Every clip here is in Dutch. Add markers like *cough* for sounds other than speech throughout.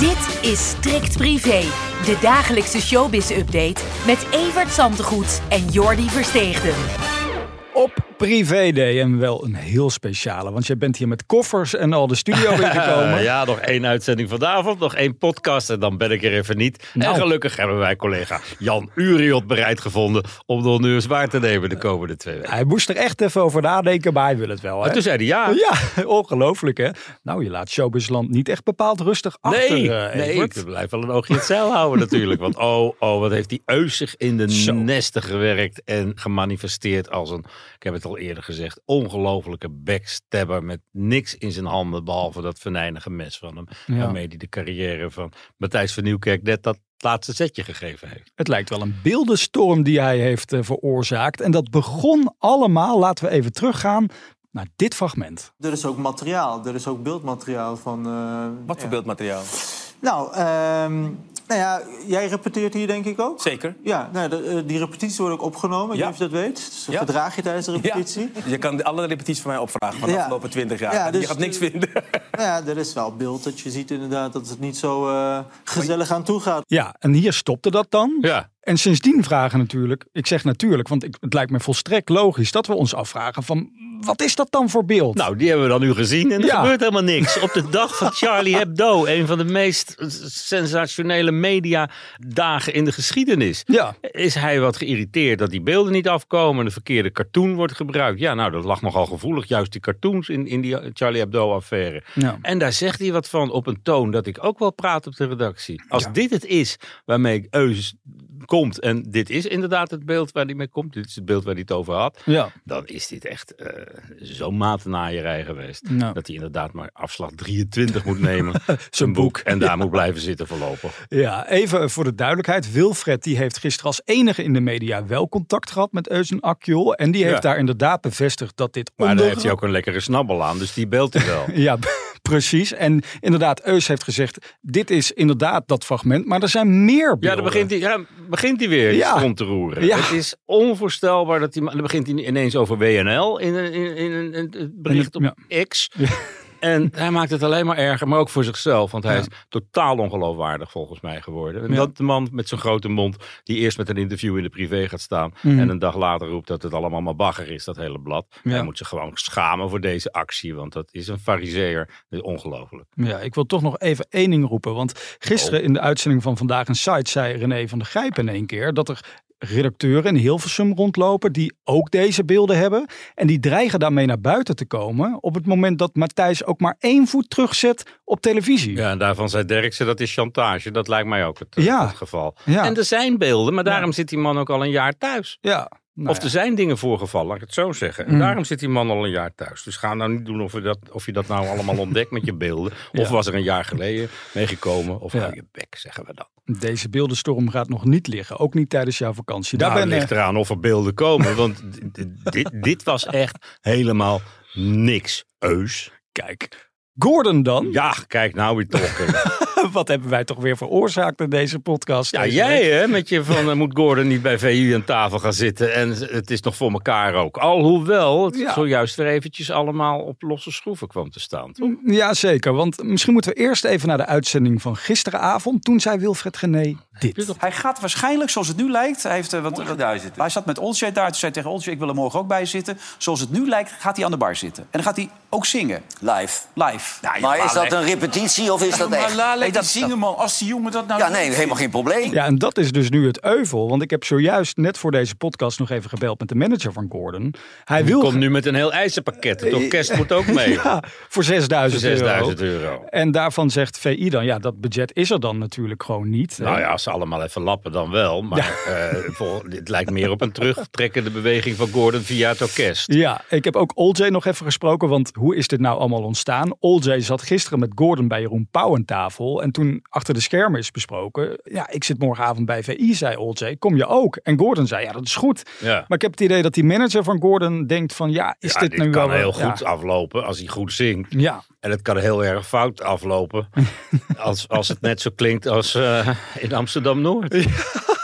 Dit is Strikt Privé, de dagelijkse showbiz-update met Evert Zantegoed en Jordi Versteegden. Op Privé Day en wel een heel speciale, want jij bent hier met koffers en al de studio *laughs* ingekomen. ja, nog één uitzending vanavond, nog één podcast en dan ben ik er even niet. Nou. En gelukkig hebben wij collega Jan Uriot bereid gevonden om de honneurs waar te nemen de komende twee weken. Hij moest er echt even over nadenken, maar hij wil het wel. Hè? En toen zei hij ja. Ja, *laughs* ongelooflijk hè. Nou, je laat Showbizland niet echt bepaald rustig achter, Nee, eh, nee, ik blijf wel een oogje in het zeil houden *laughs* natuurlijk. Want oh, oh, wat heeft die Eus zich in de Zo. nesten gewerkt en gemanifesteerd als een, ik heb het al eerder gezegd, ongelofelijke backstabber met niks in zijn handen behalve dat venijnige mes van hem. Ja. Waarmee hij de carrière van Matthijs van Nieuwkerk net dat laatste zetje gegeven heeft. Het lijkt wel een beeldenstorm die hij heeft eh, veroorzaakt. En dat begon allemaal, laten we even teruggaan naar dit fragment. Er is ook materiaal, er is ook beeldmateriaal van. eh, Wat voor ja. beeldmateriaal? Nou, ehm, nou ja, jij repeteert hier denk ik ook. Zeker. Ja, nou, de, eh, die repetities worden ook opgenomen, ik Ja. weet niet of je dat weet. Dus Ja. gedraag je tijdens de repetitie. Je kan alle repetities van mij opvragen van de Ja. afgelopen 20 jaar. Ja, dus- je gaat niks vinden. *laughs* Nou ja, er is wel beeld dat je ziet inderdaad dat het niet zo eh, gezellig aan toe gaat. Ja, en hier stopte dat dan. Ja, En sindsdien vragen natuurlijk, ik zeg natuurlijk, want ik, het lijkt me volstrekt logisch dat we ons afvragen van wat is dat dan voor beeld? nou die hebben we dan nu gezien en er Ja. gebeurt helemaal niks. *laughs* Op de dag van Charlie Hebdo, een van de meest sensationele mediadagen in de geschiedenis. ja, Is hij wat geïrriteerd dat die beelden niet afkomen, de verkeerde cartoon wordt gebruikt? Ja, nou, dat lag nogal gevoelig, juist die cartoons in, in die Charlie Hebdo-affaire. ja. En daar zegt hij wat van op een toon dat ik ook wel praat op de redactie. Als dit het is waarmee Eus komt, en dit is inderdaad het beeld waar hij mee komt, dit is het beeld waar hij het over had, ja. dan is dit echt eh zo'n matenaaierij geweest. Nou. Dat hij inderdaad maar afslag 23 moet nemen, *laughs* zijn boek, en daar moet blijven zitten voorlopig. Ja, even voor de duidelijkheid. Wilfred die heeft gisteren als enige in de media wel contact gehad met Eusen Akjol. En die heeft Ja. daar inderdaad bevestigd dat dit Maar daar onder... heeft hij ook een lekkere snabbel aan, dus die beeldt hij wel. *laughs* Ja, precies. En inderdaad, Eus heeft gezegd, dit is inderdaad dat fragment. Maar er zijn meer beelden. Ja, dan begint hij, ja, begint hij weer Ja. rond te roeren. Ja. Het is onvoorstelbaar dat hij... Dan begint hij ineens over WNL in een, in, in een- een bericht op X. En hij maakt het alleen maar erger, maar ook voor zichzelf. Want hij Ja. is totaal ongeloofwaardig volgens mij geworden. En Ja. dat de man met zo'n grote mond, die eerst met een interview in de privé gaat staan... Mhm. en een dag later roept dat het allemaal maar bagger is, dat hele blad. Ja. Hij moet zich gewoon schamen voor deze actie, want dat is een fariseer. Dat is ongelooflijk. Ja, ik wil toch nog even één ding roepen. Want gisteren in de uitzending van Vandaag een Site zei René van der Grijpen in één keer dat er redacteuren in Hilversum rondlopen die ook deze beelden hebben. En die dreigen daarmee naar buiten te komen op het moment dat Matthijs ook maar één voet terugzet op televisie. Ja, en daarvan zei Derksen, dat is chantage. Dat lijkt mij ook het, Ja. het geval. Ja. En er zijn beelden, maar daarom zit die man ook al een jaar thuis. Ja, nou of ja. er zijn dingen voorgevallen, laat ik het zo zeggen. En Mm. daarom zit die man al een jaar thuis. Dus ga nou niet doen of je dat, of je dat nou allemaal ontdekt met je beelden. *laughs* Of Ja. was er een jaar geleden meegekomen. Of Ja. hou je bek, zeggen we dan. Deze beeldenstorm gaat nog niet liggen. Ook niet tijdens jouw vakantie. Daar nou, ben, ligt eraan of er beelden komen. Want dit, dit was echt helemaal niks. Eus. Kijk. Gordon dan? Ja, kijk nou weer toch. *laughs* *laughs* Wat hebben wij toch weer veroorzaakt in deze podcast? Ja, deze jij week? hè, met je van eh, moet Gordon niet bij VU aan tafel gaan zitten. En het is nog voor elkaar ook. Alhoewel het Ja. zojuist weer eventjes allemaal op losse schroeven kwam te staan. Toch? Ja, zeker. Want misschien moeten we eerst even naar de uitzending van gisteravond. Toen zei Wilfred Gené dit. Hij gaat waarschijnlijk, zoals het nu lijkt... Hij, heeft, eh, wat, wat- hij zat met Olsje daar. Toen zei hij tegen Olsje, ik wil er morgen ook bij zitten. Zoals het nu lijkt, gaat hij aan de bar zitten. En dan gaat hij ook zingen. Live. Live. Maar is dat een repetitie of is dat *laughs* echt? Nee, dat- zingen, man. Als die jongen dat nou... Ja, nee, helemaal geen probleem. Ja, en dat is dus nu het euvel. Want ik heb zojuist net voor deze podcast nog even gebeld met de manager van Gordon. Hij Die wil komt nu met een heel eisenpakket. Het orkest moet ook *laughs* mee. Ja, voor 6000 Voor euro. 6000 euro. En daarvan zegt VI dan, ja, dat budget is er dan natuurlijk gewoon niet. Nou ja, als ze allemaal even lappen dan wel. Maar eh, vol- dit lijkt meer op een terugtrekkende beweging van Gordon via het orkest. Ja, ik heb ook Oljay nog even gesproken, want hoe is dit nou allemaal ontstaan? Oljay zat gisteren met Gordon bij Jeroen Pauw aan tafel En toen achter de schermen is besproken. Ja, ik zit morgenavond bij VI, zei OJ. Kom je ook? En Gordon zei, ja, dat is goed. Ja. Maar ik heb het idee dat die manager van Gordon denkt van, ja, is Ja, dit, dit nu kan wel... heel ja. goed aflopen als hij goed zingt. Ja, En het kan heel erg fout aflopen. *laughs* als, als het net zo klinkt als eh, in Amsterdam-Noord. *laughs*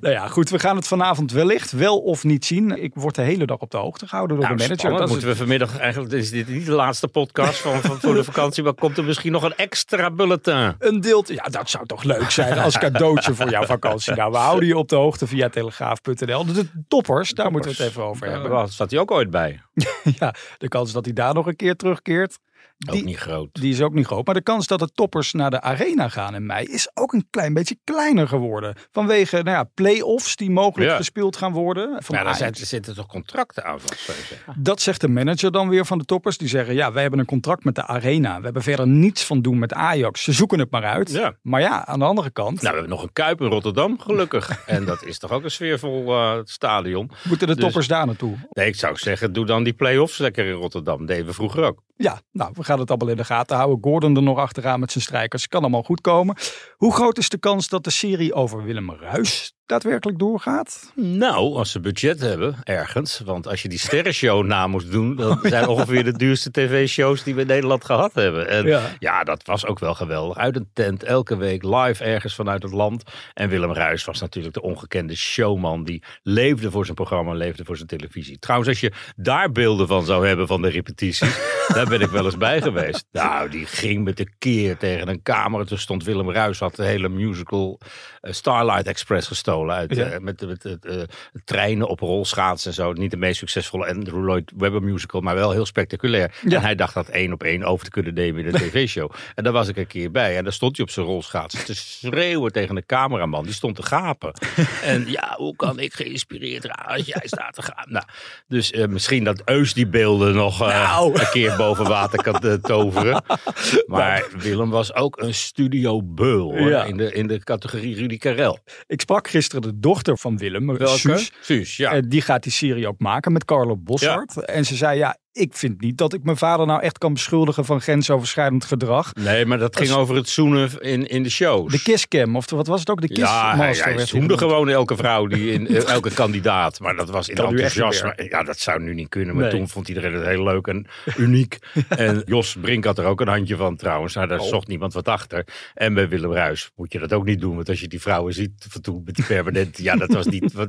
nou ja, goed. We gaan het vanavond wellicht wel of niet zien. Ik word de hele dag op de hoogte gehouden door Nou, de manager. spannend. Dat moeten we vanmiddag eigenlijk is dit niet de laatste podcast van, van voor de vakantie, maar komt er misschien nog een extra bulletin? Een deeltje. Ja, dat zou toch leuk zijn als cadeautje voor jouw vakantie. Nou, we houden je op de hoogte via telegraaf.nl. De toppers, daar moeten we het even over hebben. Daar staat hij ook ooit bij. *laughs* Ja, de kans dat hij daar nog een keer terugkeert. Ook Die, niet groot. die is ook niet groot. Maar de kans dat de toppers naar de arena gaan in mei is ook een klein beetje kleiner geworden. Vanwege nou ja, play-offs die mogelijk Ja. gespeeld gaan worden. Van Ja, daar er zitten toch contracten aan vast. Dat zegt de manager dan weer van de toppers. Die zeggen, ja, wij hebben een contract met de arena. We hebben verder niets van doen met Ajax. Ze zoeken het maar uit. Ja. Maar ja, aan de andere kant Nou, we hebben nog een Kuip in Rotterdam, gelukkig. *laughs* en dat is toch ook een sfeervol eh, stadion. moeten de dus- toppers daar naartoe. Nee, ik zou zeggen, doe dan die play-offs lekker in Rotterdam. Dat deden we vroeger ook. Ja, nou, we gaan het allemaal in de gaten houden. Gordon er nog achteraan met zijn strijkers. Kan allemaal goed komen. Hoe groot is de kans dat de serie over Willem Ruis daadwerkelijk doorgaat? Nou, als ze budget hebben, ergens. Want als je die sterrenshow na moest doen, dat zijn ongeveer de duurste tv-shows die we in Nederland gehad hebben. En Ja. ja. dat was ook wel geweldig. Uit een tent, elke week live ergens vanuit het land. En Willem Ruis was natuurlijk de ongekende showman. Die leefde voor zijn programma, leefde voor zijn televisie. Trouwens, als je daar beelden van zou hebben van de repetities, *laughs* daar ben ik wel eens bij geweest. Nou, die ging met de keer tegen een camera. Toen stond Willem Ruis, had de hele musical eh, Starlight Express gestolen. Uit, Ja. eh, met met het, eh, treinen op rolschaatsen en zo. Niet de meest succesvolle Andrew Lloyd Webber musical, maar wel heel spectaculair. Ja. En hij dacht dat één op één over te kunnen nemen in de *laughs* tv-show. en daar was ik een keer bij. En daar stond hij op zijn rolschaatsen te schreeuwen tegen de cameraman. Die stond te gapen. *laughs* en ja, hoe kan ik geïnspireerd raken als jij staat te gaan? Nou, dus eh, misschien dat Eus die beelden nog eh, Nou. *laughs* een keer boven water kan eh, toveren. Maar Willem was ook een studio beul hoor, Ja. in, de, in de categorie Rudy Karel. Ik sprak gisteren de dochter van Willem, Suus. Suus, ja. Eh, die gaat die serie ook maken met Carlo Bossart. En ze zei, ja, ik vind niet dat ik mijn vader nou echt kan beschuldigen van grensoverschrijdend gedrag. Nee, maar dat ging over het zoenen in, in de shows. De kisscam, of wat was het ook? De ja, hij, kissmaster. hij zoende gewoon elke vrouw, die in, eh, *laughs* elke kandidaat. Maar dat was in enthousiasme. Ja, dat zou nu niet kunnen. Maar Nee. toen vond iedereen het heel leuk en uniek. *laughs* en Jos Brink had er ook een handje van trouwens. Nou, Oh. daar zocht niemand wat achter. En bij Willem Ruis moet je dat ook niet doen. Want als je die vrouwen ziet van toen met die permanent. ja, dat was niet... *laughs* Wat,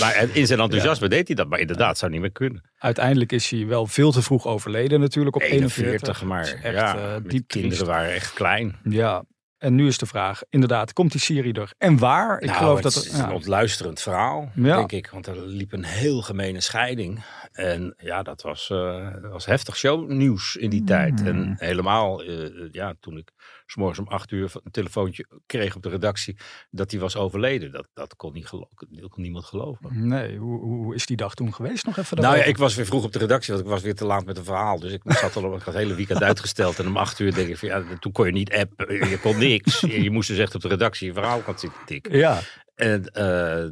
maar in zijn enthousiasme deed hij dat. Maar inderdaad, zou niet meer kunnen. Uiteindelijk is hij wel veel te vroeg overleden natuurlijk op 41. 41, maar is echt ja, eh, diep kinderen triest. waren echt klein. Ja, en nu is de vraag, inderdaad, komt die serie er? En waar? Ik nou, geloof het dat is er, ja. een ontluisterend verhaal, Ja. denk ik. Want er liep een heel gemene scheiding. En ja, dat was, eh, dat was heftig shownieuws in die tijd. Hmm. En helemaal, eh, ja, toen ik 's morgens om acht uur een telefoontje kreeg op de redactie dat hij was overleden. Dat, dat kon, niet gelo- kon niemand geloven. Nee, hoe, hoe is die dag toen geweest nog even? Nou ja, ik was weer vroeg op de redactie, want ik was weer te laat met een verhaal. Dus ik *laughs* zat al op ik had het hele weekend uitgesteld. En om acht uur denk ik van ja, toen kon je niet appen. Je kon niks. Je, je moest dus echt op de redactie je verhaal gaan zitten tikken. Ja, En eh,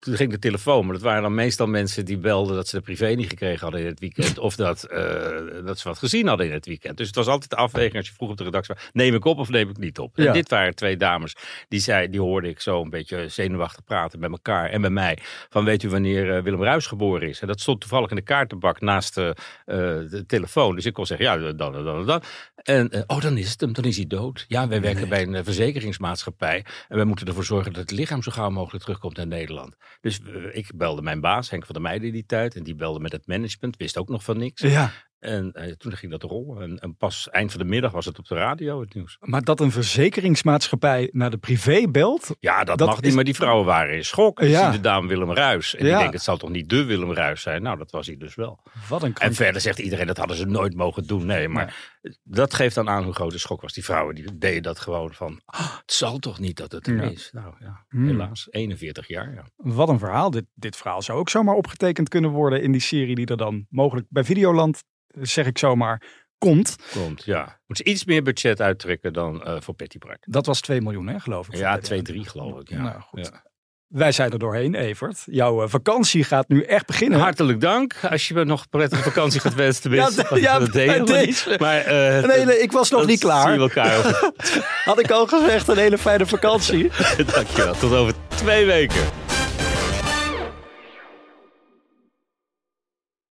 toen ging de telefoon, maar dat waren dan meestal mensen die belden dat ze de privé niet gekregen hadden in het weekend. Of dat, eh, dat ze wat gezien hadden in het weekend. Dus het was altijd de afweging als je vroeg op de redactie was, neem ik op of neem ik niet op? Ja. En dit waren twee dames, die, zei, die hoorde ik zo een beetje zenuwachtig praten met elkaar en met mij. Van weet u wanneer eh, Willem Ruis geboren is? En dat stond toevallig in de kaartenbak naast de, de telefoon. Dus ik kon zeggen, ja, dan, dan, dan, dan. En, oh, dan is het hem, dan is hij dood. Ja, wij werken bij een verzekeringsmaatschappij. En wij moeten ervoor zorgen dat het lichaam zo gauw mogelijk terugkomt naar Nederland. Dus eh, ik belde mijn baas, Henk van der Meijden die tijd. En die belde met het management, wist ook nog van niks. ja. En eh, toen ging dat rollen. En, en pas eind van de middag was het op de radio, het nieuws. Maar dat een verzekeringsmaatschappij naar de privé belt, Ja, dat, Dat mag niet, maar die vrouwen waren in schok. Ja. Ja. Zie de dame Willem Ruis. En Ja. die het zal toch niet de Willem Ruis zijn? Nou, dat was hij dus wel. wat een En verder zegt iedereen, dat hadden ze nooit mogen doen. Nee, maar dat geeft dan aan hoe groot de schok was. Die vrouwen die deden dat gewoon van, "Ah, het zal toch niet dat het er is? Nou ja, Hmm. helaas, 41 jaar. Ja. Wat een verhaal. Dit, dit verhaal zou ook zomaar opgetekend kunnen worden in die serie die er dan mogelijk bij Videoland, zeg ik zomaar, komt. Komt, ja. Moet ze iets meer budget uittrekken dan eh, voor Petty Bart. Dat was 2 miljoen, hè, geloof ik. Ja, voor 2, Petty. 3 geloof ik. Ja. Nou, goed. Ja. Wij zijn er doorheen, Evert. Jouw eh, vakantie gaat nu echt beginnen. Hartelijk dank. Als je me nog prettige vakantie gaat wensen, tenminste. Ja, *laughs* ja, dat deze. Maar, eh, Nee, nee, ik was nog niet klaar. elkaar. *laughs* Had ik al gezegd, een hele fijne vakantie. *laughs* Dankjewel. Tot over twee weken.